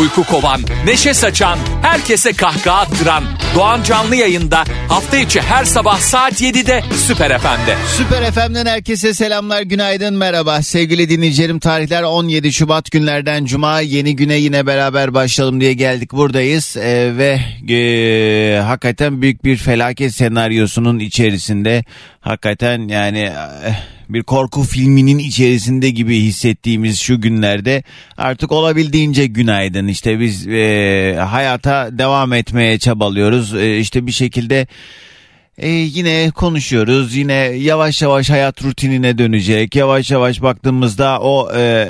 Uyku kovan, neşe saçan, herkese kahkaha attıran Doğan Canlı yayında hafta içi her sabah saat 7'de Süper FM'de. Süper FM'den herkese selamlar, günaydın, merhaba. Sevgili dinleyicilerim tarihler 17 Şubat günlerden Cuma yeni güne yine beraber başlayalım diye geldik buradayız. Ee, ve e, hakikaten büyük bir felaket senaryosunun içerisinde hakikaten yani... E, bir korku filminin içerisinde gibi hissettiğimiz şu günlerde artık olabildiğince günaydın. İşte biz e, hayata devam etmeye çabalıyoruz. E, işte bir şekilde e, yine konuşuyoruz. Yine yavaş yavaş hayat rutinine dönecek. Yavaş yavaş baktığımızda o e,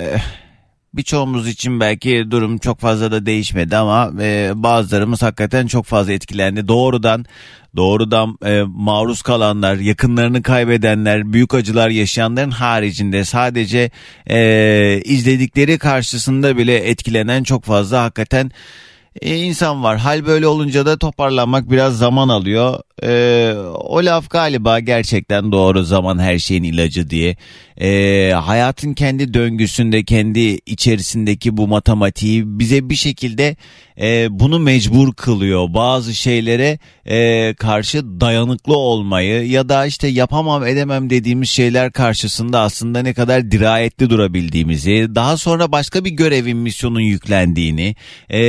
birçoğumuz için belki durum çok fazla da değişmedi ama e, bazılarımız hakikaten çok fazla etkilendi. Doğrudan doğrudan e, maruz kalanlar, yakınlarını kaybedenler, büyük acılar yaşayanların haricinde sadece e, izledikleri karşısında bile etkilenen çok fazla hakikaten e, insan var. Hal böyle olunca da toparlanmak biraz zaman alıyor. E, o laf galiba gerçekten doğru zaman her şeyin ilacı diye. E, hayatın kendi döngüsünde, kendi içerisindeki bu matematiği bize bir şekilde e, bunu mecbur kılıyor. Bazı şeylere e, karşı dayanıklı olmayı ya da işte yapamam edemem dediğimiz şeyler karşısında aslında ne kadar dirayetli durabildiğimizi, daha sonra başka bir görevin misyonun yüklendiğini, e,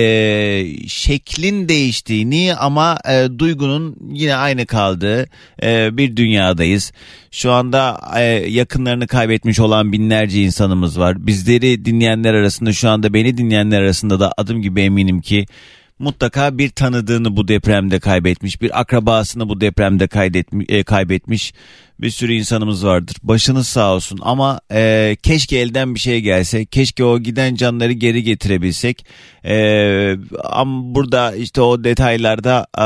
şeklin değiştiğini ama e, duygunun yine aynı kaldığı e, bir dünyadayız. Şu anda e, yakınlarını kaybetmiş olan binlerce insanımız var. Bizleri dinleyenler arasında şu anda beni dinleyenler arasında da adım gibi eminim ki mutlaka bir tanıdığını bu depremde kaybetmiş, bir akrabasını bu depremde e, kaybetmiş bir sürü insanımız vardır. Başınız sağ olsun ama e, keşke elden bir şey gelse. Keşke o giden canları geri getirebilsek. E, ama burada işte o detaylarda e,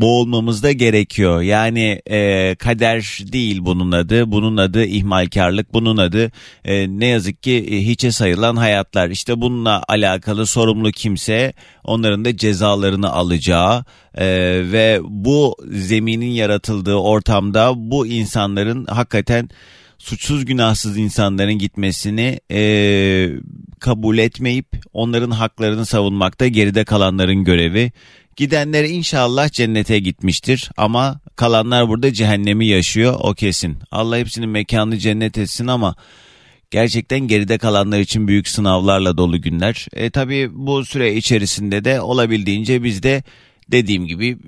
boğulmamız da gerekiyor. Yani e, kader değil bunun adı. Bunun adı ihmalkarlık. Bunun adı e, ne yazık ki e, hiçe sayılan hayatlar. İşte bununla alakalı sorumlu kimse onların da cezalarını alacağı e, ve bu zeminin yaratıldığı ortamda bu insanların hakikaten suçsuz günahsız insanların gitmesini e, kabul etmeyip onların haklarını savunmakta geride kalanların görevi. Gidenler inşallah cennete gitmiştir ama kalanlar burada cehennemi yaşıyor o kesin. Allah hepsinin mekanını cennet etsin ama gerçekten geride kalanlar için büyük sınavlarla dolu günler. E tabi bu süre içerisinde de olabildiğince biz de dediğim gibi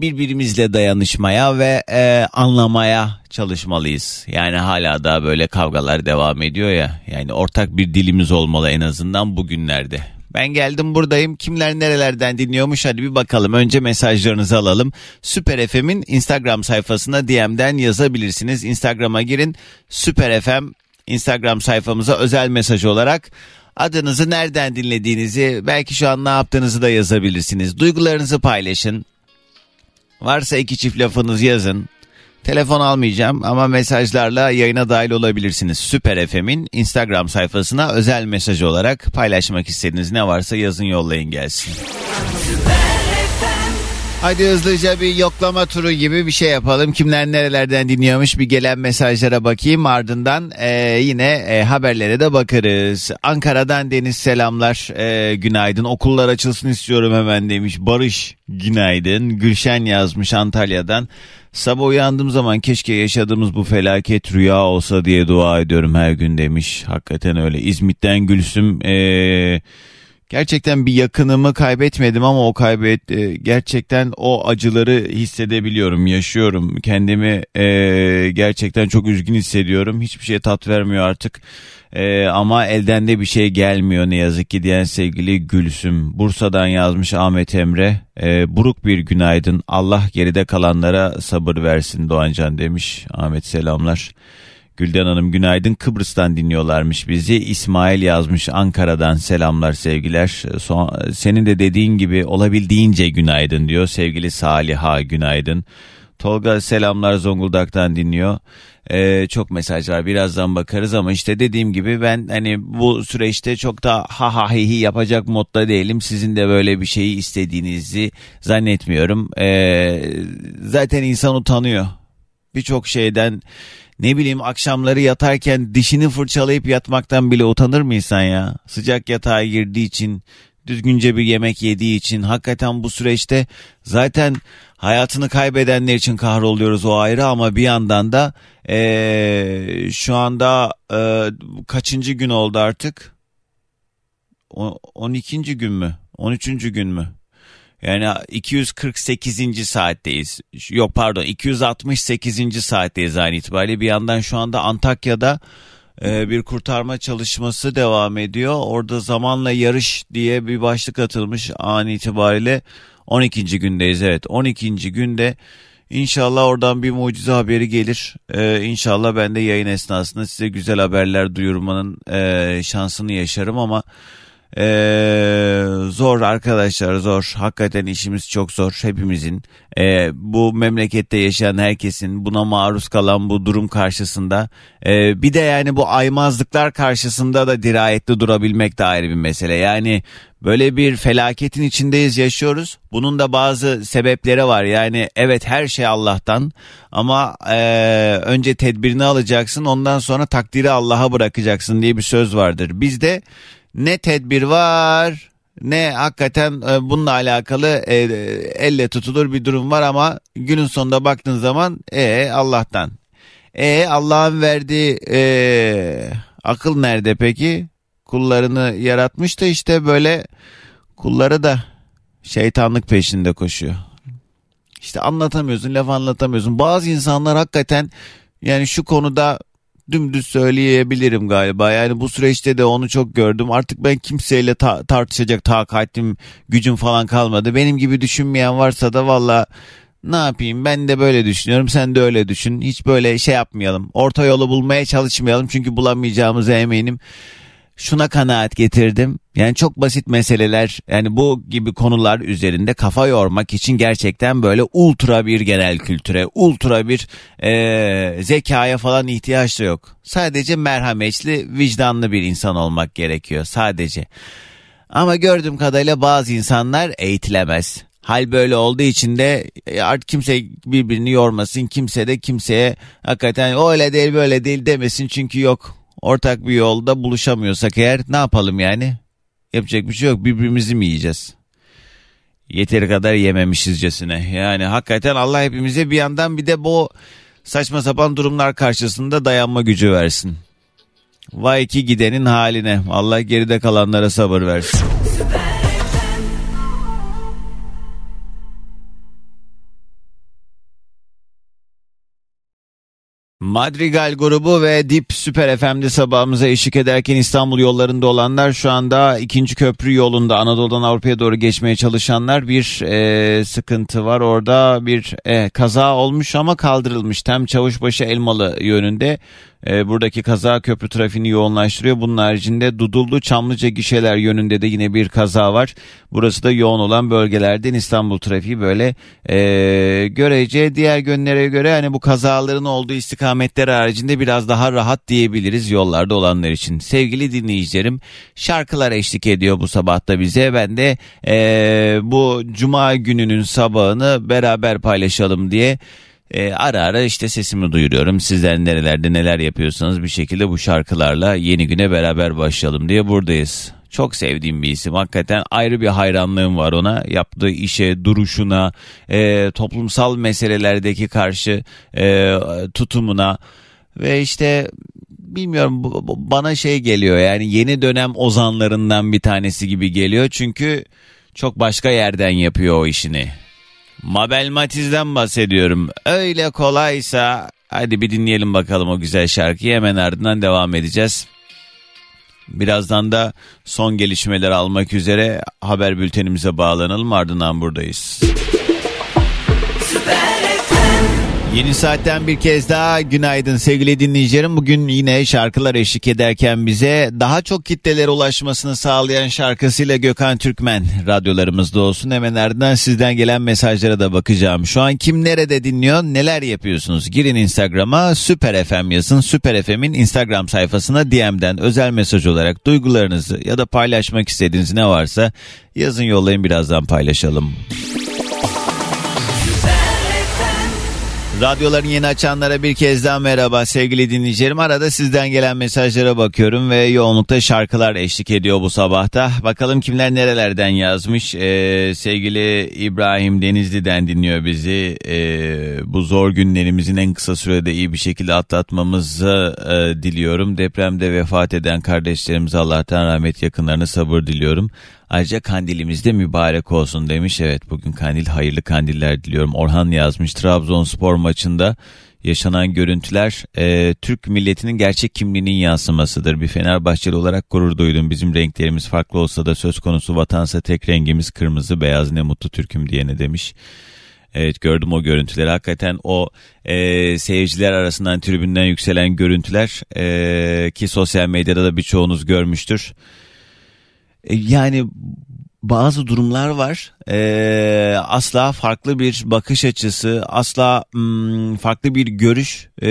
birbirimizle dayanışmaya ve e, anlamaya çalışmalıyız. Yani hala da böyle kavgalar devam ediyor ya. Yani ortak bir dilimiz olmalı en azından bugünlerde. Ben geldim buradayım. Kimler nerelerden dinliyormuş hadi bir bakalım. Önce mesajlarınızı alalım. Süper FM'in Instagram sayfasına DM'den yazabilirsiniz. Instagram'a girin. Süper FM Instagram sayfamıza özel mesaj olarak Adınızı nereden dinlediğinizi, belki şu an ne yaptığınızı da yazabilirsiniz. Duygularınızı paylaşın. Varsa iki çift lafınız yazın. Telefon almayacağım ama mesajlarla yayına dahil olabilirsiniz. Süper FM'in Instagram sayfasına özel mesaj olarak paylaşmak istediğiniz ne varsa yazın yollayın gelsin. Hadi hızlıca bir yoklama turu gibi bir şey yapalım. Kimler nerelerden dinliyormuş bir gelen mesajlara bakayım. Ardından e, yine e, haberlere de bakarız. Ankara'dan Deniz selamlar. E, günaydın. Okullar açılsın istiyorum hemen demiş. Barış günaydın. Gülşen yazmış Antalya'dan. Sabah uyandığım zaman keşke yaşadığımız bu felaket rüya olsa diye dua ediyorum her gün demiş. Hakikaten öyle. İzmit'ten Gülsüm eee gerçekten bir yakınımı kaybetmedim ama o kaybet e, gerçekten o acıları hissedebiliyorum, yaşıyorum. Kendimi e, gerçekten çok üzgün hissediyorum. Hiçbir şey tat vermiyor artık. E, ama elden de bir şey gelmiyor ne yazık ki diyen sevgili Gülsüm. Bursa'dan yazmış Ahmet Emre. E, buruk bir günaydın. Allah geride kalanlara sabır versin Doğancan demiş. Ahmet selamlar. Gülden Hanım günaydın Kıbrıs'tan dinliyorlarmış bizi. İsmail yazmış Ankara'dan selamlar sevgiler. Son, senin de dediğin gibi olabildiğince günaydın diyor sevgili Saliha günaydın. Tolga selamlar Zonguldak'tan dinliyor. Ee, çok mesaj var birazdan bakarız ama işte dediğim gibi ben hani bu süreçte çok da ha ha hi hi yapacak modda değilim. Sizin de böyle bir şeyi istediğinizi zannetmiyorum. Ee, zaten insan utanıyor birçok şeyden ne bileyim akşamları yatarken dişini fırçalayıp yatmaktan bile utanır mı insan ya? Sıcak yatağa girdiği için düzgünce bir yemek yediği için hakikaten bu süreçte zaten hayatını kaybedenler için kahroluyoruz o ayrı ama bir yandan da ee, şu anda e, kaçıncı gün oldu artık? O, 12. gün mü? 13. gün mü? Yani 248. saatteyiz. Yok pardon 268. saatteyiz aynı itibariyle. Bir yandan şu anda Antakya'da e, bir kurtarma çalışması devam ediyor. Orada zamanla yarış diye bir başlık atılmış an itibariyle 12. gündeyiz. Evet 12. günde İnşallah oradan bir mucize haberi gelir. Ee, inşallah ben de yayın esnasında size güzel haberler duyurmanın e, şansını yaşarım ama ee, zor arkadaşlar zor. Hakikaten işimiz çok zor hepimizin. Ee, bu memlekette yaşayan herkesin buna maruz kalan bu durum karşısında. Ee, bir de yani bu aymazlıklar karşısında da dirayetli durabilmek de ayrı bir mesele. Yani böyle bir felaketin içindeyiz yaşıyoruz. Bunun da bazı sebepleri var. Yani evet her şey Allah'tan ama e, önce tedbirini alacaksın ondan sonra takdiri Allah'a bırakacaksın diye bir söz vardır. Bizde ne tedbir var ne hakikaten e, bununla alakalı e, elle tutulur bir durum var ama günün sonunda baktığın zaman e Allah'tan. E Allah'ın verdiği e, akıl nerede peki? Kullarını yaratmış da işte böyle kulları da şeytanlık peşinde koşuyor. İşte anlatamıyorsun, laf anlatamıyorsun. Bazı insanlar hakikaten yani şu konuda dümdüz söyleyebilirim galiba. Yani bu süreçte de onu çok gördüm. Artık ben kimseyle ta- tartışacak takatim, gücüm falan kalmadı. Benim gibi düşünmeyen varsa da valla ne yapayım ben de böyle düşünüyorum sen de öyle düşün. Hiç böyle şey yapmayalım. Orta yolu bulmaya çalışmayalım çünkü bulamayacağımıza eminim şuna kanaat getirdim. Yani çok basit meseleler yani bu gibi konular üzerinde kafa yormak için gerçekten böyle ultra bir genel kültüre, ultra bir e, zekaya falan ihtiyaç da yok. Sadece merhametli, vicdanlı bir insan olmak gerekiyor sadece. Ama gördüğüm kadarıyla bazı insanlar eğitilemez. Hal böyle olduğu için de e, artık kimse birbirini yormasın. Kimse de kimseye hakikaten o öyle değil böyle değil demesin çünkü yok ortak bir yolda buluşamıyorsak eğer ne yapalım yani? Yapacak bir şey yok birbirimizi mi yiyeceğiz? Yeteri kadar yememişizcesine. Yani hakikaten Allah hepimize bir yandan bir de bu saçma sapan durumlar karşısında dayanma gücü versin. Vay ki gidenin haline. Allah geride kalanlara sabır versin. Madrigal grubu ve Dip Süper FM'de sabahımıza eşlik ederken İstanbul yollarında olanlar şu anda ikinci köprü yolunda Anadolu'dan Avrupa'ya doğru geçmeye çalışanlar bir e, sıkıntı var. Orada bir e, kaza olmuş ama kaldırılmış. Tem Çavuşbaşı Elmalı yönünde e, buradaki kaza köprü trafiğini yoğunlaştırıyor. Bunun haricinde Dudullu Çamlıca gişeler yönünde de yine bir kaza var. Burası da yoğun olan bölgelerden İstanbul trafiği böyle e, görece diğer günlere göre hani bu kazaların olduğu istikametler haricinde biraz daha rahat diyebiliriz yollarda olanlar için. Sevgili dinleyicilerim şarkılar eşlik ediyor bu sabahta bize. Ben de e, bu cuma gününün sabahını beraber paylaşalım diye e, ara ara işte sesimi duyuruyorum. Sizler nerelerde neler yapıyorsanız bir şekilde bu şarkılarla yeni güne beraber başlayalım diye buradayız. Çok sevdiğim bir isim. Hakikaten ayrı bir hayranlığım var ona. Yaptığı işe, duruşuna, e, toplumsal meselelerdeki karşı e, tutumuna ve işte bilmiyorum bana şey geliyor yani yeni dönem ozanlarından bir tanesi gibi geliyor. Çünkü çok başka yerden yapıyor o işini. Mabel Matiz'den bahsediyorum. Öyle kolaysa hadi bir dinleyelim bakalım o güzel şarkıyı hemen ardından devam edeceğiz. Birazdan da son gelişmeleri almak üzere haber bültenimize bağlanalım ardından buradayız. Yeni saatten bir kez daha günaydın sevgili dinleyicilerim. Bugün yine şarkılar eşlik ederken bize daha çok kitlelere ulaşmasını sağlayan şarkısıyla Gökhan Türkmen radyolarımızda olsun. Hemen ardından sizden gelen mesajlara da bakacağım. Şu an kim nerede dinliyor neler yapıyorsunuz? Girin Instagram'a Süper FM yazın. Süper FM'in Instagram sayfasına DM'den özel mesaj olarak duygularınızı ya da paylaşmak istediğiniz ne varsa yazın yollayın birazdan paylaşalım. Radyoların yeni açanlara bir kez daha merhaba sevgili dinleyicilerim. Arada sizden gelen mesajlara bakıyorum ve yoğunlukta şarkılar eşlik ediyor bu sabahta. Bakalım kimler nerelerden yazmış. Ee, sevgili İbrahim Denizli'den dinliyor bizi. Ee, bu zor günlerimizin en kısa sürede iyi bir şekilde atlatmamızı e, diliyorum. Depremde vefat eden kardeşlerimize Allah'tan rahmet yakınlarına sabır diliyorum. Ayrıca kandilimiz de mübarek olsun demiş. Evet bugün kandil hayırlı kandiller diliyorum. Orhan yazmış Trabzonspor maçında yaşanan görüntüler e, Türk milletinin gerçek kimliğinin yansımasıdır. Bir Fenerbahçeli olarak gurur duydum. Bizim renklerimiz farklı olsa da söz konusu vatansa tek rengimiz kırmızı beyaz ne mutlu Türk'üm diyene demiş. Evet gördüm o görüntüleri. Hakikaten o e, seyirciler arasından tribünden yükselen görüntüler e, ki sosyal medyada da birçoğunuz görmüştür. E, yani bazı durumlar var. Ee, asla farklı bir bakış açısı, asla hmm, farklı bir görüş e,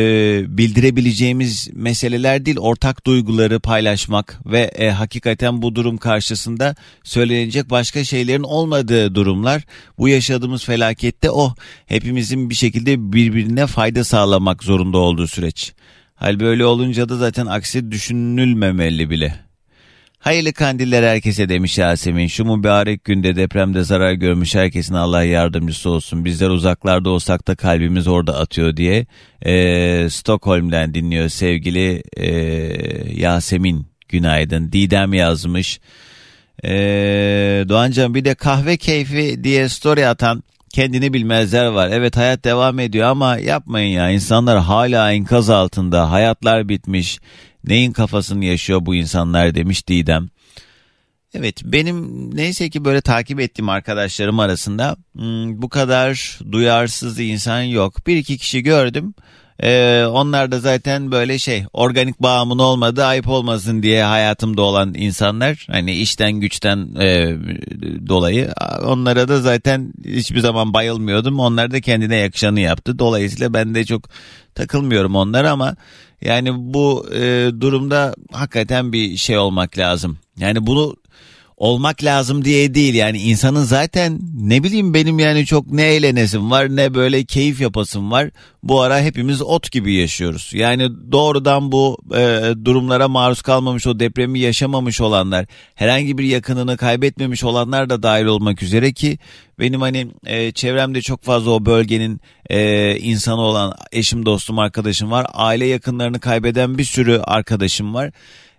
bildirebileceğimiz meseleler değil. Ortak duyguları paylaşmak ve e, hakikaten bu durum karşısında söylenecek başka şeylerin olmadığı durumlar. Bu yaşadığımız felakette o. Hepimizin bir şekilde birbirine fayda sağlamak zorunda olduğu süreç. Hal böyle olunca da zaten aksi düşünülmemeli bile. Hayırlı kandiller herkese demiş Yasemin. Şu mübarek günde depremde zarar görmüş herkesin Allah yardımcısı olsun. Bizler uzaklarda olsak da kalbimiz orada atıyor diye. Ee, Stockholm'den dinliyor sevgili e, Yasemin. Günaydın. Didem yazmış. Ee, Doğancan bir de kahve keyfi diye story atan kendini bilmezler var. Evet hayat devam ediyor ama yapmayın ya. İnsanlar hala enkaz altında. Hayatlar bitmiş. Neyin kafasını yaşıyor bu insanlar demiş Didem. Evet benim neyse ki böyle takip ettiğim arkadaşlarım arasında hmm, bu kadar duyarsız insan yok. Bir iki kişi gördüm. Ee, onlar da zaten böyle şey organik bağımın olmadı ayıp olmasın diye hayatımda olan insanlar hani işten güçten e, dolayı onlara da zaten hiçbir zaman bayılmıyordum onlar da kendine yakışanı yaptı dolayısıyla ben de çok takılmıyorum onlara ama yani bu e, durumda hakikaten bir şey olmak lazım. Yani bunu olmak lazım diye değil yani insanın zaten ne bileyim benim yani çok ne eğlenesim var ne böyle keyif yapasım var. Bu ara hepimiz ot gibi yaşıyoruz. Yani doğrudan bu e, durumlara maruz kalmamış o depremi yaşamamış olanlar herhangi bir yakınını kaybetmemiş olanlar da dahil olmak üzere ki benim hani e, çevremde çok fazla o bölgenin e, insanı olan eşim dostum arkadaşım var. Aile yakınlarını kaybeden bir sürü arkadaşım var.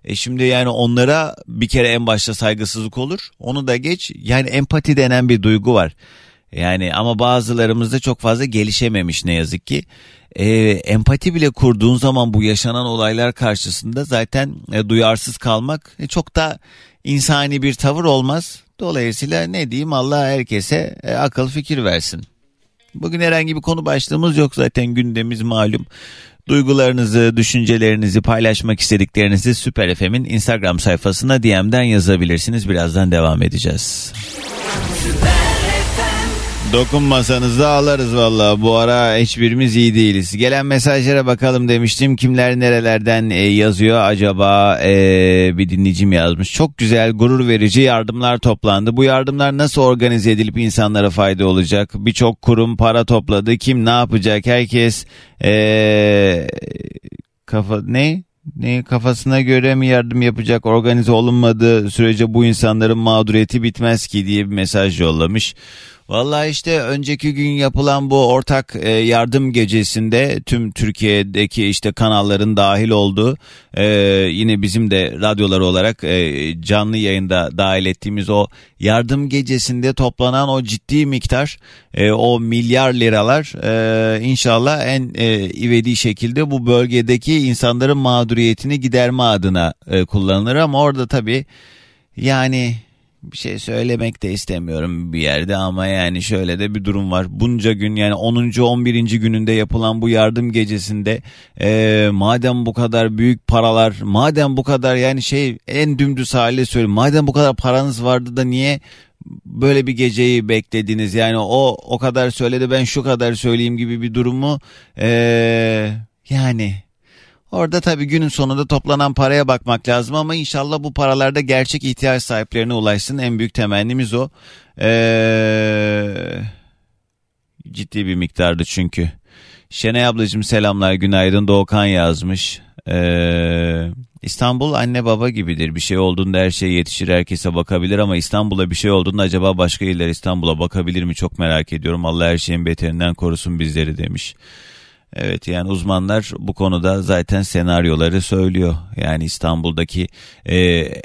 E şimdi yani onlara bir kere en başta saygısızlık olur. Onu da geç. Yani empati denen bir duygu var. Yani ama bazılarımızda çok fazla gelişememiş ne yazık ki. E, empati bile kurduğun zaman bu yaşanan olaylar karşısında zaten e, duyarsız kalmak e, çok da insani bir tavır olmaz. Dolayısıyla ne diyeyim Allah herkese e, akıl fikir versin. Bugün herhangi bir konu başlığımız yok zaten gündemimiz malum. Duygularınızı, düşüncelerinizi paylaşmak istediklerinizi Süper FM'in Instagram sayfasına DM'den yazabilirsiniz. Birazdan devam edeceğiz. Dokunmasanız da ağlarız valla. Bu ara hiçbirimiz iyi değiliz. Gelen mesajlara bakalım demiştim. Kimler nerelerden e, yazıyor acaba e, bir dinleyicim yazmış. Çok güzel gurur verici yardımlar toplandı. Bu yardımlar nasıl organize edilip insanlara fayda olacak? Birçok kurum para topladı. Kim ne yapacak? Herkes e, kafa ne? ne kafasına göre mi yardım yapacak organize olunmadığı sürece bu insanların mağduriyeti bitmez ki diye bir mesaj yollamış. Vallahi işte önceki gün yapılan bu ortak e, yardım gecesinde tüm Türkiye'deki işte kanalların dahil olduğu e, yine bizim de radyolar olarak e, canlı yayında dahil ettiğimiz o yardım gecesinde toplanan o ciddi miktar o milyar liralar inşallah en ivedi şekilde bu bölgedeki insanların mağduriyetini giderme adına kullanılır. Ama orada tabii yani bir şey söylemek de istemiyorum bir yerde ama yani şöyle de bir durum var. Bunca gün yani 10. 11. gününde yapılan bu yardım gecesinde e, madem bu kadar büyük paralar madem bu kadar yani şey en dümdüz haliyle söyleyeyim madem bu kadar paranız vardı da niye böyle bir geceyi beklediniz yani o o kadar söyledi ben şu kadar söyleyeyim gibi bir durumu e, yani Orada tabii günün sonunda toplanan paraya bakmak lazım ama inşallah bu paralarda gerçek ihtiyaç sahiplerine ulaşsın. En büyük temennimiz o. Ee, ciddi bir miktardı çünkü. Şenay ablacığım selamlar günaydın Doğukan yazmış. Ee, İstanbul anne baba gibidir. Bir şey olduğunda her şey yetişir herkese bakabilir ama İstanbul'a bir şey olduğunda acaba başka iller İstanbul'a bakabilir mi çok merak ediyorum. Allah her şeyin beterinden korusun bizleri demiş. Evet yani uzmanlar bu konuda zaten senaryoları söylüyor. Yani İstanbul'daki e,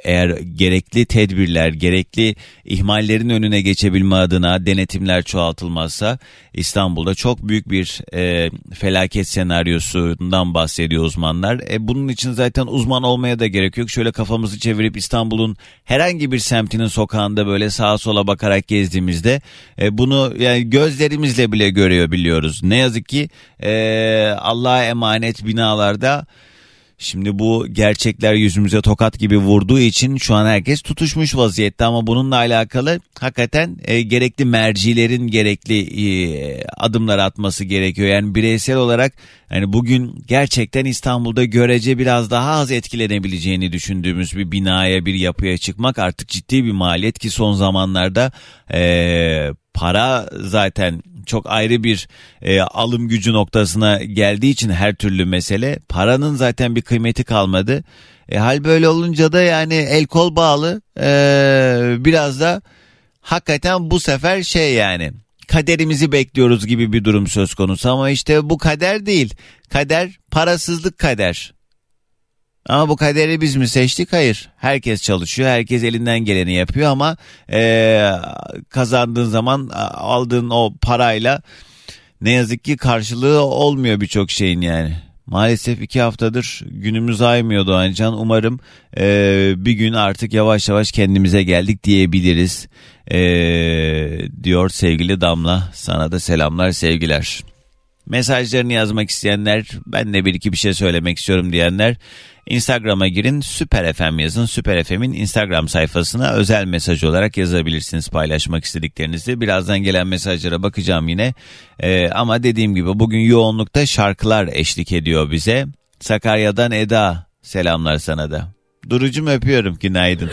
eğer gerekli tedbirler, gerekli ihmallerin önüne geçebilme adına denetimler çoğaltılmazsa İstanbul'da çok büyük bir e, felaket senaryosundan bahsediyor uzmanlar. E, bunun için zaten uzman olmaya da gerek yok. Şöyle kafamızı çevirip İstanbul'un herhangi bir semtinin sokağında böyle sağa sola bakarak gezdiğimizde e, bunu yani gözlerimizle bile görüyor biliyoruz. Ne yazık ki e, Allah'a emanet binalarda Şimdi bu gerçekler yüzümüze tokat gibi vurduğu için şu an herkes tutuşmuş vaziyette ama bununla alakalı hakikaten e, gerekli mercilerin gerekli e, adımlar atması gerekiyor. Yani bireysel olarak hani bugün gerçekten İstanbul'da görece biraz daha az etkilenebileceğini düşündüğümüz bir binaya bir yapıya çıkmak artık ciddi bir maliyet ki son zamanlarda e, para zaten çok ayrı bir e, alım gücü noktasına geldiği için her türlü mesele paranın zaten bir kıymeti kalmadı. E, hal böyle olunca da yani el kol bağlı e, biraz da hakikaten bu sefer şey yani kaderimizi bekliyoruz gibi bir durum söz konusu ama işte bu kader değil. Kader parasızlık kader. Ama bu kaderi biz mi seçtik? Hayır. Herkes çalışıyor, herkes elinden geleni yapıyor ama e, kazandığın zaman aldığın o parayla ne yazık ki karşılığı olmuyor birçok şeyin yani. Maalesef iki haftadır günümüz aymıyor Doğancan. Umarım e, bir gün artık yavaş yavaş kendimize geldik diyebiliriz. E, diyor sevgili Damla. Sana da selamlar sevgiler. Mesajlarını yazmak isteyenler, ben de bir iki bir şey söylemek istiyorum diyenler Instagram'a girin Süper FM yazın. Süper FM'in Instagram sayfasına özel mesaj olarak yazabilirsiniz paylaşmak istediklerinizi. Birazdan gelen mesajlara bakacağım yine. Ee, ama dediğim gibi bugün yoğunlukta şarkılar eşlik ediyor bize. Sakarya'dan Eda selamlar sana da. Durucum öpüyorum günaydın.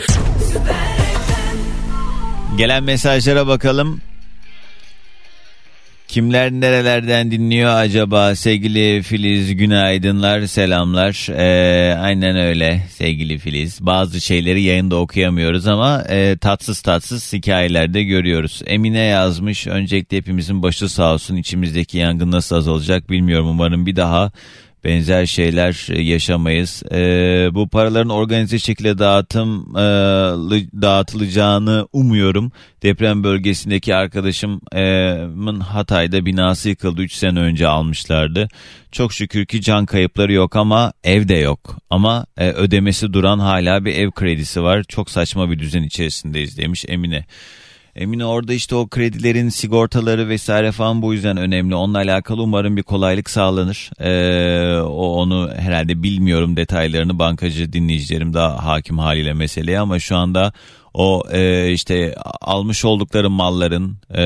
Gelen mesajlara bakalım. Kimler nerelerden dinliyor acaba? Sevgili Filiz günaydınlar selamlar. Ee, aynen öyle sevgili Filiz. Bazı şeyleri yayında okuyamıyoruz ama e, tatsız tatsız hikayelerde görüyoruz. Emine yazmış öncelikle hepimizin başı sağ olsun. İçimizdeki yangın nasıl azalacak bilmiyorum. Umarım bir daha benzer şeyler e, yaşamayız. E, bu paraların organize şekilde dağıtım e, dağıtılacağını umuyorum. Deprem bölgesindeki arkadaşımın Hatay'da binası yıkıldı 3 sene önce almışlardı. Çok şükür ki can kayıpları yok ama ev de yok. Ama e, ödemesi duran hala bir ev kredisi var. Çok saçma bir düzen içerisindeyiz demiş Emine. Emine orada işte o kredilerin sigortaları vesaire falan bu yüzden önemli. Onunla alakalı umarım bir kolaylık sağlanır. Ee, o onu herhalde bilmiyorum detaylarını bankacı dinleyicilerim daha hakim haliyle meseleye ama şu anda o e, işte almış oldukları malların e,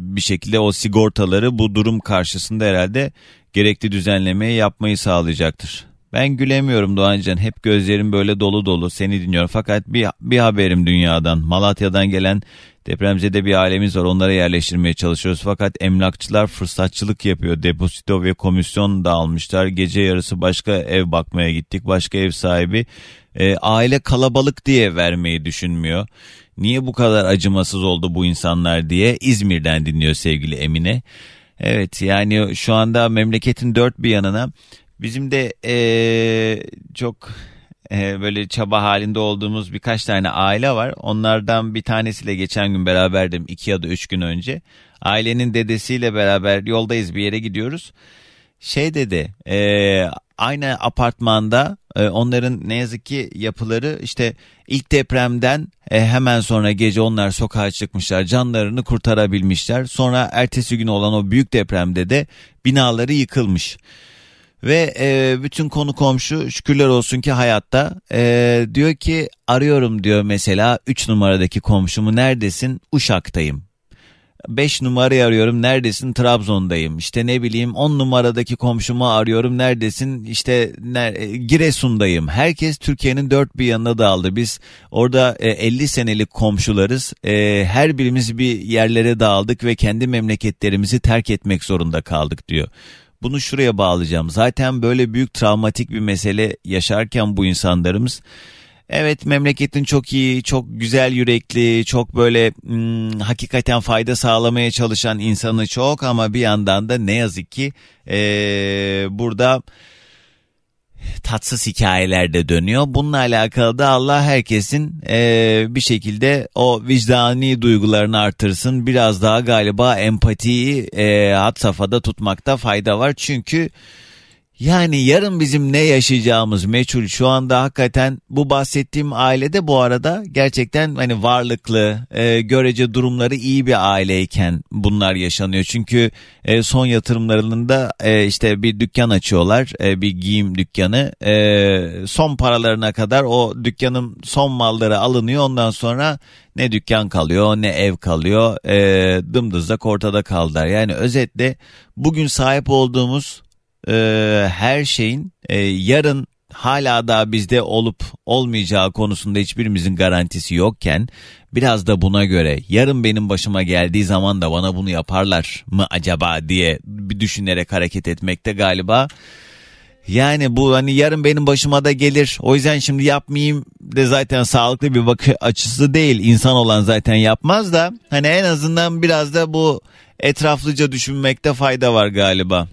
bir şekilde o sigortaları bu durum karşısında herhalde gerekli düzenlemeyi yapmayı sağlayacaktır. Ben gülemiyorum Doğancan. Hep gözlerim böyle dolu dolu. Seni dinliyorum. Fakat bir, bir haberim dünyadan. Malatya'dan gelen depremzede bir ailemiz var. Onlara yerleştirmeye çalışıyoruz. Fakat emlakçılar fırsatçılık yapıyor. Depozito ve komisyon da almışlar. Gece yarısı başka ev bakmaya gittik. Başka ev sahibi e, aile kalabalık diye vermeyi düşünmüyor. Niye bu kadar acımasız oldu bu insanlar diye İzmir'den dinliyor sevgili Emine. Evet yani şu anda memleketin dört bir yanına Bizim de ee, çok e, böyle çaba halinde olduğumuz birkaç tane aile var. Onlardan bir tanesiyle geçen gün beraberdim iki ya da üç gün önce. Ailenin dedesiyle beraber yoldayız bir yere gidiyoruz. Şey dedi e, aynı apartmanda e, onların ne yazık ki yapıları işte ilk depremden e, hemen sonra gece onlar sokağa çıkmışlar canlarını kurtarabilmişler. Sonra ertesi gün olan o büyük depremde de binaları yıkılmış. Ve e, bütün konu komşu şükürler olsun ki hayatta. E, diyor ki arıyorum diyor mesela 3 numaradaki komşumu neredesin? Uşak'tayım. 5 numarayı arıyorum neredesin? Trabzon'dayım. İşte ne bileyim 10 numaradaki komşumu arıyorum neredesin? İşte ner e, Giresun'dayım. Herkes Türkiye'nin dört bir yanına dağıldı. Biz orada e, 50 senelik komşularız. E, her birimiz bir yerlere dağıldık ve kendi memleketlerimizi terk etmek zorunda kaldık diyor. Bunu şuraya bağlayacağım. Zaten böyle büyük travmatik bir mesele yaşarken bu insanlarımız Evet memleketin çok iyi, çok güzel yürekli, çok böyle hmm, hakikaten fayda sağlamaya çalışan insanı çok ama bir yandan da ne yazık ki ee, burada tatsız hikayeler de dönüyor. Bununla alakalı da Allah herkesin e, bir şekilde o vicdani duygularını artırsın. Biraz daha galiba empatiyi e, hat safhada tutmakta fayda var. Çünkü yani yarın bizim ne yaşayacağımız meçhul şu anda hakikaten bu bahsettiğim ailede bu arada gerçekten hani varlıklı e, görece durumları iyi bir aileyken bunlar yaşanıyor. Çünkü e, son yatırımlarında e, işte bir dükkan açıyorlar e, bir giyim dükkanı e, son paralarına kadar o dükkanın son malları alınıyor ondan sonra ne dükkan kalıyor ne ev kalıyor e, dımdızlak ortada kaldılar. Yani özetle bugün sahip olduğumuz e, her şeyin e, yarın hala da bizde olup olmayacağı konusunda hiçbirimizin garantisi yokken biraz da buna göre yarın benim başıma geldiği zaman da bana bunu yaparlar mı acaba diye bir düşünerek hareket etmekte galiba yani bu hani yarın benim başıma da gelir. O yüzden şimdi yapmayayım de zaten sağlıklı bir bakış açısı değil. İnsan olan zaten yapmaz da hani en azından biraz da bu etraflıca düşünmekte fayda var galiba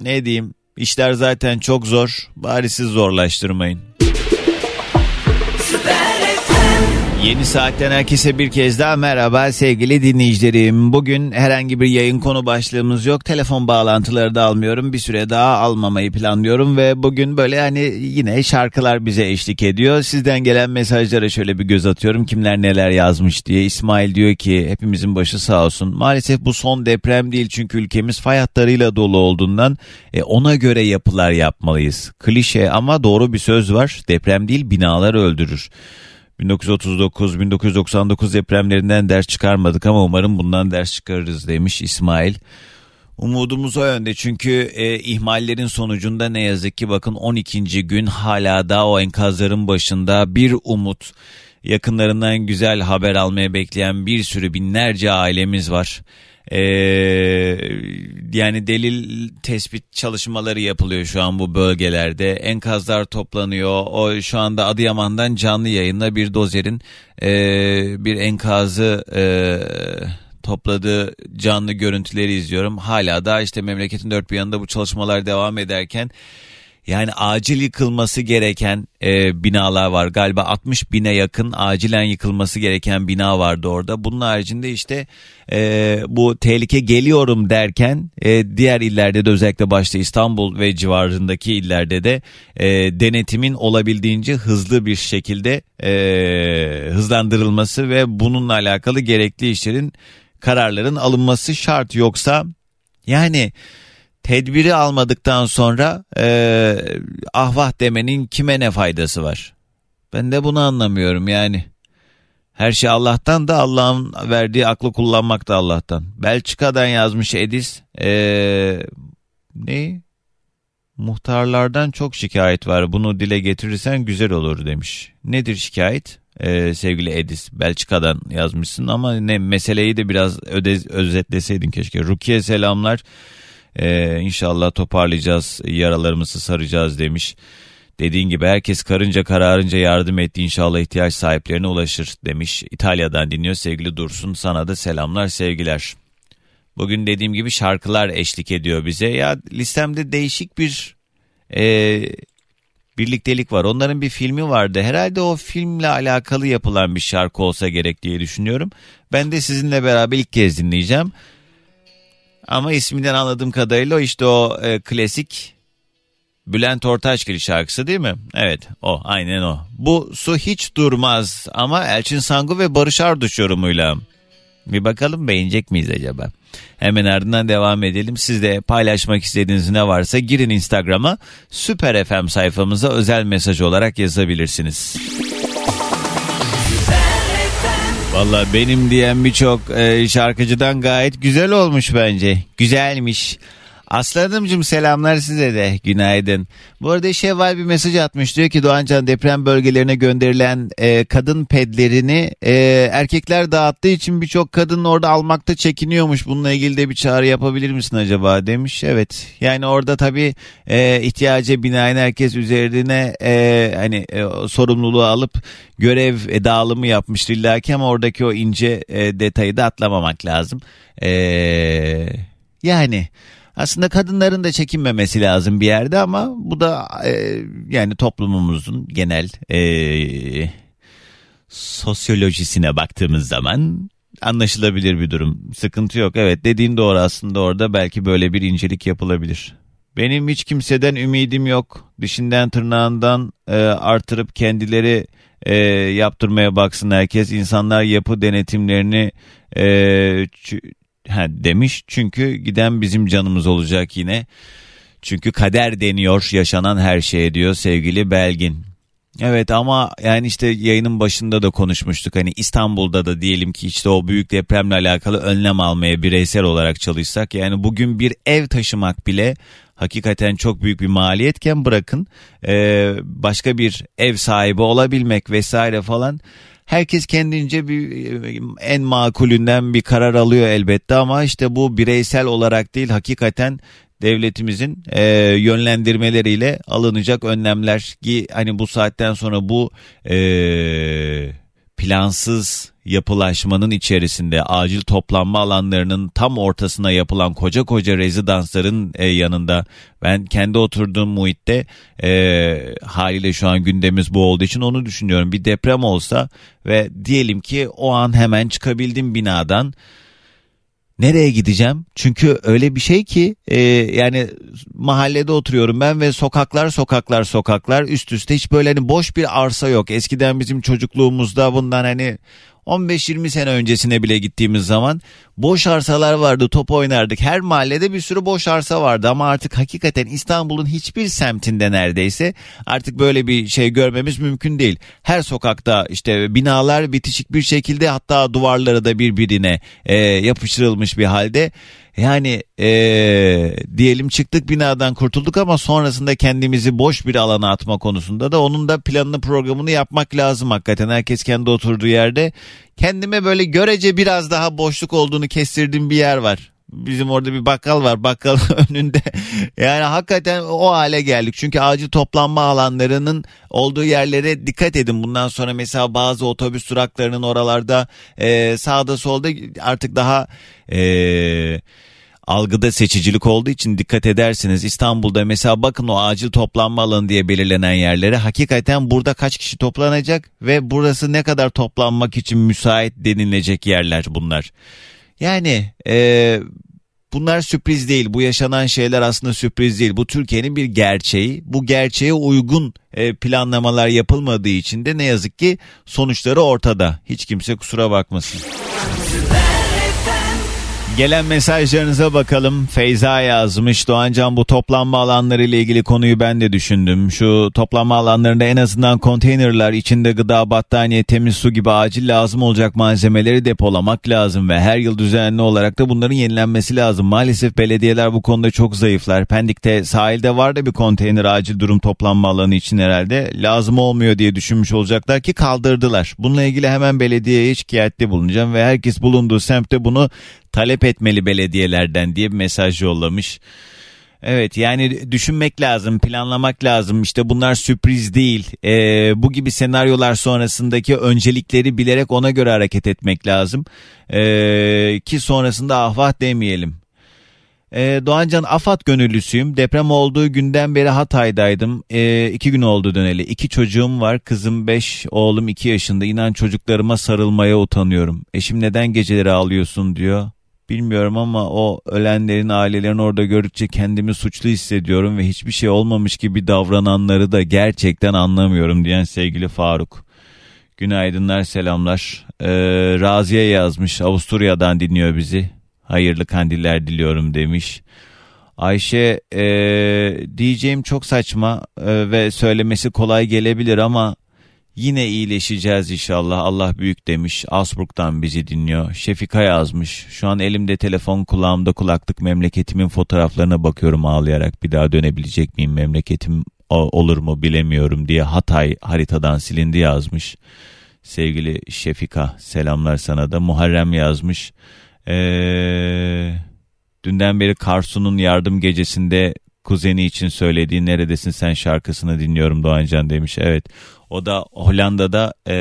ne diyeyim işler zaten çok zor bari siz zorlaştırmayın. Yeni saatten herkese bir kez daha merhaba sevgili dinleyicilerim. Bugün herhangi bir yayın konu başlığımız yok. Telefon bağlantıları da almıyorum. Bir süre daha almamayı planlıyorum ve bugün böyle hani yine şarkılar bize eşlik ediyor. Sizden gelen mesajlara şöyle bir göz atıyorum. Kimler neler yazmış diye. İsmail diyor ki hepimizin başı sağ olsun. Maalesef bu son deprem değil çünkü ülkemiz fay hatlarıyla dolu olduğundan e, ona göre yapılar yapmalıyız. Klişe ama doğru bir söz var. Deprem değil binalar öldürür. 1939-1999 depremlerinden ders çıkarmadık ama umarım bundan ders çıkarırız demiş İsmail. Umudumuz o yönde çünkü e, ihmallerin sonucunda ne yazık ki bakın 12. gün hala da o enkazların başında bir umut yakınlarından güzel haber almaya bekleyen bir sürü binlerce ailemiz var. Ee, yani delil tespit çalışmaları yapılıyor şu an bu bölgelerde. Enkazlar toplanıyor. O şu anda Adıyaman'dan canlı yayında bir dozerin e, bir enkazı e, topladığı canlı görüntüleri izliyorum. Hala da işte memleketin dört bir yanında bu çalışmalar devam ederken yani acil yıkılması gereken e, binalar var. Galiba 60 bine yakın acilen yıkılması gereken bina vardı orada. Bunun haricinde işte e, bu tehlike geliyorum derken e, diğer illerde de özellikle başta İstanbul ve civarındaki illerde de e, denetimin olabildiğince hızlı bir şekilde e, hızlandırılması ve bununla alakalı gerekli işlerin kararların alınması şart. Yoksa yani tedbiri almadıktan sonra e, ahvah demenin kime ne faydası var? Ben de bunu anlamıyorum yani. Her şey Allah'tan da Allah'ın verdiği aklı kullanmak da Allah'tan. Belçika'dan yazmış Edis. Ee, ne? Muhtarlardan çok şikayet var. Bunu dile getirirsen güzel olur demiş. Nedir şikayet? Ee, sevgili Edis Belçika'dan yazmışsın ama ne meseleyi de biraz öde, özetleseydin keşke. Rukiye selamlar. Ee, inşallah toparlayacağız, yaralarımızı saracağız demiş. Dediğin gibi herkes karınca kararınca yardım etti inşallah ihtiyaç sahiplerine ulaşır demiş. İtalya'dan dinliyor sevgili Dursun sana da selamlar sevgiler. Bugün dediğim gibi şarkılar eşlik ediyor bize. Ya listemde değişik bir e, birliktelik var. Onların bir filmi vardı. Herhalde o filmle alakalı yapılan bir şarkı olsa gerek diye düşünüyorum. Ben de sizinle beraber ilk kez dinleyeceğim. Ama isminden anladığım kadarıyla işte o e, klasik Bülent Ortaçgil şarkısı değil mi? Evet o aynen o. Bu su hiç durmaz ama Elçin Sangu ve Barış Arduç yorumuyla. Bir bakalım beğenecek miyiz acaba? Hemen ardından devam edelim. Siz de paylaşmak istediğiniz ne varsa girin Instagram'a Süper FM sayfamıza özel mesaj olarak yazabilirsiniz. Valla benim diyen birçok e, şarkıcıdan gayet güzel olmuş bence. Güzelmiş. Aslanımcım selamlar size de günaydın. Bu arada Şevval bir mesaj atmış diyor ki Doğancan deprem bölgelerine gönderilen e, kadın pedlerini e, erkekler dağıttığı için birçok kadın orada almakta çekiniyormuş. Bununla ilgili de bir çağrı yapabilir misin acaba demiş. Evet yani orada tabii e, ihtiyaca binaen herkes üzerine e, hani e, sorumluluğu alıp görev e, dağılımı yapmıştır illaki ama oradaki o ince e, detayı da atlamamak lazım. Eee yani aslında kadınların da çekinmemesi lazım bir yerde ama bu da e, yani toplumumuzun genel e, sosyolojisine baktığımız zaman anlaşılabilir bir durum. Sıkıntı yok. Evet dediğin doğru aslında orada belki böyle bir incelik yapılabilir. Benim hiç kimseden ümidim yok. Dişinden tırnağından e, artırıp kendileri e, yaptırmaya baksın herkes. İnsanlar yapı denetimlerini e, ha, demiş. Çünkü giden bizim canımız olacak yine. Çünkü kader deniyor yaşanan her şeye diyor sevgili Belgin. Evet ama yani işte yayının başında da konuşmuştuk. Hani İstanbul'da da diyelim ki işte o büyük depremle alakalı önlem almaya bireysel olarak çalışsak. Yani bugün bir ev taşımak bile hakikaten çok büyük bir maliyetken bırakın başka bir ev sahibi olabilmek vesaire falan herkes kendince bir en makulünden bir karar alıyor elbette ama işte bu bireysel olarak değil hakikaten devletimizin e, yönlendirmeleriyle alınacak önlemler ki hani bu saatten sonra bu e, plansız yapılaşmanın içerisinde acil toplanma alanlarının tam ortasına yapılan koca koca rezidansların e, yanında ben kendi oturduğum muhitte e, haliyle şu an gündemimiz bu olduğu için onu düşünüyorum. Bir deprem olsa ve diyelim ki o an hemen çıkabildim binadan Nereye gideceğim? Çünkü öyle bir şey ki e, yani mahallede oturuyorum ben ve sokaklar sokaklar sokaklar üst üste hiç böyle hani boş bir arsa yok. Eskiden bizim çocukluğumuzda bundan hani 15-20 sene öncesine bile gittiğimiz zaman boş arsalar vardı top oynardık. Her mahallede bir sürü boş arsa vardı ama artık hakikaten İstanbul'un hiçbir semtinde neredeyse artık böyle bir şey görmemiz mümkün değil. Her sokakta işte binalar bitişik bir şekilde hatta duvarları da birbirine e, yapıştırılmış bir halde. Yani ee, diyelim çıktık binadan kurtulduk ama sonrasında kendimizi boş bir alana atma konusunda da onun da planını programını yapmak lazım hakikaten. Herkes kendi oturduğu yerde kendime böyle görece biraz daha boşluk olduğunu kestirdiğim bir yer var bizim orada bir bakkal var bakkal önünde yani hakikaten o hale geldik çünkü acil toplanma alanlarının olduğu yerlere dikkat edin bundan sonra mesela bazı otobüs duraklarının oralarda e, sağda solda artık daha e, algıda seçicilik olduğu için dikkat edersiniz. İstanbul'da mesela bakın o acil toplanma alanı diye belirlenen yerlere hakikaten burada kaç kişi toplanacak ve burası ne kadar toplanmak için müsait denilecek yerler bunlar. Yani e, bunlar sürpriz değil. Bu yaşanan şeyler aslında sürpriz değil. Bu Türkiye'nin bir gerçeği. Bu gerçeğe uygun e, planlamalar yapılmadığı için de ne yazık ki sonuçları ortada. Hiç kimse kusura bakmasın. Gelen mesajlarınıza bakalım. Feyza yazmış. Doğancan bu toplanma alanları ile ilgili konuyu ben de düşündüm. Şu toplanma alanlarında en azından konteynerler içinde gıda, battaniye, temiz su gibi acil lazım olacak malzemeleri depolamak lazım ve her yıl düzenli olarak da bunların yenilenmesi lazım. Maalesef belediyeler bu konuda çok zayıflar. Pendik'te sahilde var da bir konteyner acil durum toplanma alanı için herhalde lazım olmuyor diye düşünmüş olacaklar ki kaldırdılar. Bununla ilgili hemen belediyeye şikayette bulunacağım ve herkes bulunduğu semtte bunu talep etmeli belediyelerden diye bir mesaj yollamış. Evet yani düşünmek lazım, planlamak lazım. İşte bunlar sürpriz değil. Ee, bu gibi senaryolar sonrasındaki öncelikleri bilerek ona göre hareket etmek lazım. Ee, ki sonrasında ahvah demeyelim. Ee, Doğancan Afat gönüllüsüyüm. Deprem olduğu günden beri Hatay'daydım. Ee, iki gün oldu döneli. İki çocuğum var. Kızım beş, oğlum iki yaşında. İnan çocuklarıma sarılmaya utanıyorum. Eşim neden geceleri ağlıyorsun diyor. Bilmiyorum ama o ölenlerin ailelerini orada gördükçe kendimi suçlu hissediyorum ve hiçbir şey olmamış gibi davrananları da gerçekten anlamıyorum diyen sevgili Faruk. Günaydınlar selamlar. Ee, Raziye yazmış Avusturya'dan dinliyor bizi. Hayırlı kandiller diliyorum demiş. Ayşe e, diyeceğim çok saçma e, ve söylemesi kolay gelebilir ama Yine iyileşeceğiz inşallah Allah büyük demiş. Asburg'dan bizi dinliyor. Şefika yazmış. Şu an elimde telefon kulağımda kulaklık memleketimin fotoğraflarına bakıyorum ağlayarak. Bir daha dönebilecek miyim memleketim olur mu bilemiyorum diye Hatay haritadan silindi yazmış. Sevgili Şefika selamlar sana da. Muharrem yazmış. Ee, dünden beri Karsu'nun yardım gecesinde kuzeni için söylediği Neredesin Sen şarkısını dinliyorum Doğancan demiş. Evet o da Hollanda'da e,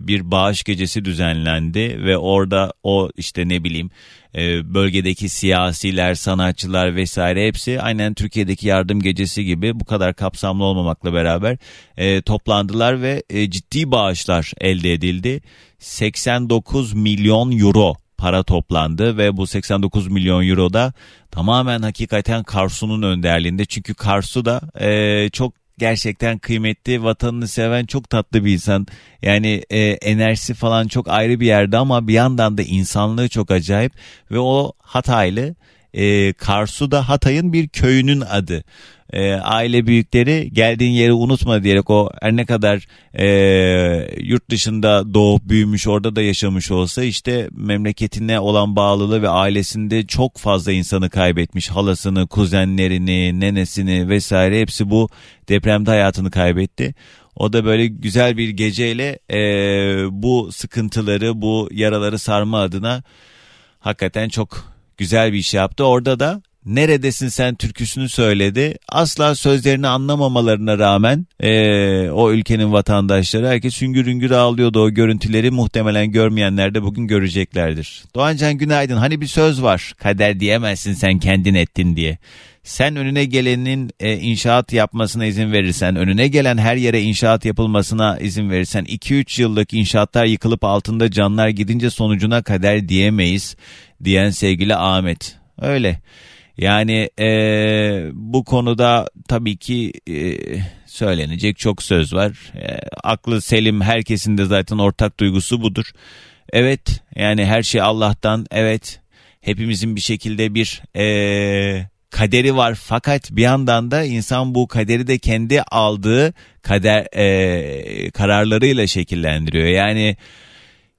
bir bağış gecesi düzenlendi ve orada o işte ne bileyim e, bölgedeki siyasiler, sanatçılar vesaire hepsi aynen Türkiye'deki yardım gecesi gibi bu kadar kapsamlı olmamakla beraber e, toplandılar ve e, ciddi bağışlar elde edildi. 89 milyon euro para toplandı ve bu 89 milyon euro da tamamen hakikaten Karsu'nun önderliğinde. Çünkü Karsu da e, çok gerçekten kıymetli, vatanını seven çok tatlı bir insan. Yani e, enerjisi falan çok ayrı bir yerde ama bir yandan da insanlığı çok acayip ve o Hataylı. E, Karsu da Hatay'ın bir köyünün adı e, aile büyükleri geldiğin yeri unutma diyerek o her ne kadar e, yurt dışında doğup büyümüş orada da yaşamış olsa işte memleketine olan bağlılığı ve ailesinde çok fazla insanı kaybetmiş halasını kuzenlerini nenesini vesaire hepsi bu depremde hayatını kaybetti. O da böyle güzel bir geceyle e, bu sıkıntıları bu yaraları sarma adına hakikaten çok güzel bir iş yaptı. Orada da Neredesin sen türküsünü söyledi. Asla sözlerini anlamamalarına rağmen e, o ülkenin vatandaşları herkes hüngür hüngür ağlıyordu. O görüntüleri muhtemelen görmeyenler de bugün göreceklerdir. Doğancan günaydın. Hani bir söz var. Kader diyemezsin sen kendin ettin diye. Sen önüne gelenin e, inşaat yapmasına izin verirsen, önüne gelen her yere inşaat yapılmasına izin verirsen, 2-3 yıllık inşaatlar yıkılıp altında canlar gidince sonucuna kader diyemeyiz diyen sevgili Ahmet. Öyle. Yani e, bu konuda tabii ki e, söylenecek çok söz var. E, aklı selim herkesin de zaten ortak duygusu budur. Evet yani her şey Allah'tan evet hepimizin bir şekilde bir e, kaderi var fakat bir yandan da insan bu kaderi de kendi aldığı kader e, kararlarıyla şekillendiriyor. Yani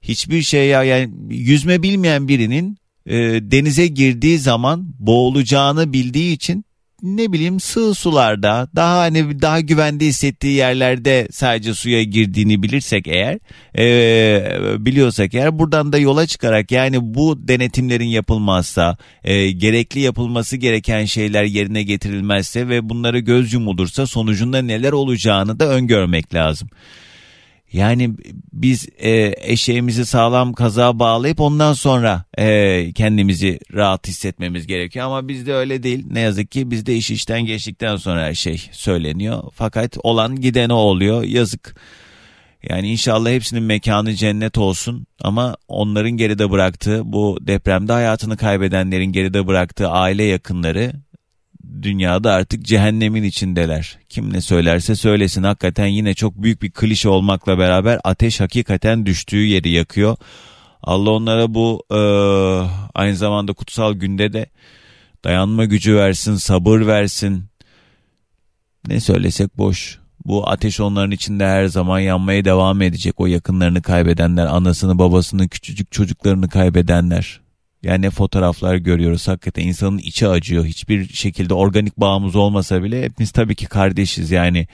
hiçbir şey ya yani yüzme bilmeyen birinin e, denize girdiği zaman boğulacağını bildiği için ne bileyim sığ sularda daha hani daha güvende hissettiği yerlerde sadece suya girdiğini bilirsek eğer e, biliyorsak eğer buradan da yola çıkarak yani bu denetimlerin yapılmazsa e, gerekli yapılması gereken şeyler yerine getirilmezse ve bunları göz yumulursa sonucunda neler olacağını da öngörmek lazım. Yani biz e, eşeğimizi sağlam kaza bağlayıp ondan sonra e, kendimizi rahat hissetmemiz gerekiyor. Ama bizde öyle değil. Ne yazık ki bizde iş işten geçtikten sonra her şey söyleniyor. Fakat olan gidene oluyor. Yazık. Yani inşallah hepsinin mekanı cennet olsun ama onların geride bıraktığı bu depremde hayatını kaybedenlerin geride bıraktığı aile yakınları dünyada artık cehennemin içindeler. Kim ne söylerse söylesin hakikaten yine çok büyük bir klişe olmakla beraber ateş hakikaten düştüğü yeri yakıyor. Allah onlara bu e, aynı zamanda kutsal günde de dayanma gücü versin, sabır versin. Ne söylesek boş. Bu ateş onların içinde her zaman yanmaya devam edecek. O yakınlarını kaybedenler, anasını, babasını, küçücük çocuklarını kaybedenler. Yani fotoğraflar görüyoruz hakikaten insanın içi acıyor. Hiçbir şekilde organik bağımız olmasa bile hepimiz tabii ki kardeşiz yani.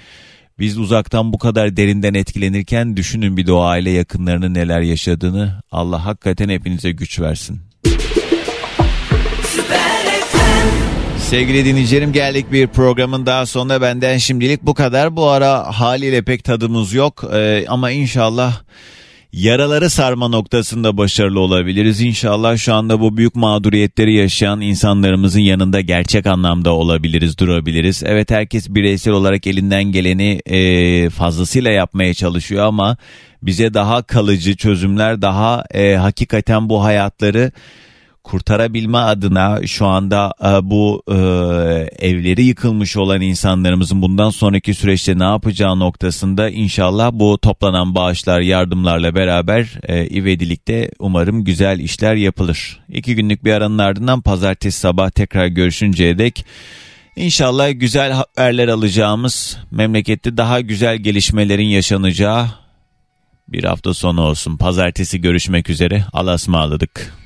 Biz uzaktan bu kadar derinden etkilenirken düşünün bir de o aile yakınlarının neler yaşadığını. Allah hakikaten hepinize güç versin. Sevgili dinleyicilerim geldik bir programın daha sonuna benden şimdilik bu kadar. Bu ara haliyle pek tadımız yok ee, ama inşallah yaraları sarma noktasında başarılı olabiliriz. İnşallah şu anda bu büyük mağduriyetleri yaşayan insanlarımızın yanında gerçek anlamda olabiliriz, durabiliriz. Evet herkes bireysel olarak elinden geleni e, fazlasıyla yapmaya çalışıyor ama bize daha kalıcı çözümler, daha e, hakikaten bu hayatları kurtarabilme adına şu anda e, bu e, evleri yıkılmış olan insanlarımızın bundan sonraki süreçte ne yapacağı noktasında inşallah bu toplanan bağışlar yardımlarla beraber e, ivedilikte umarım güzel işler yapılır. İki günlük bir aranın ardından pazartesi sabah tekrar görüşünceye dek İnşallah güzel haberler alacağımız, memlekette daha güzel gelişmelerin yaşanacağı bir hafta sonu olsun. Pazartesi görüşmek üzere. Allah'a ısmarladık.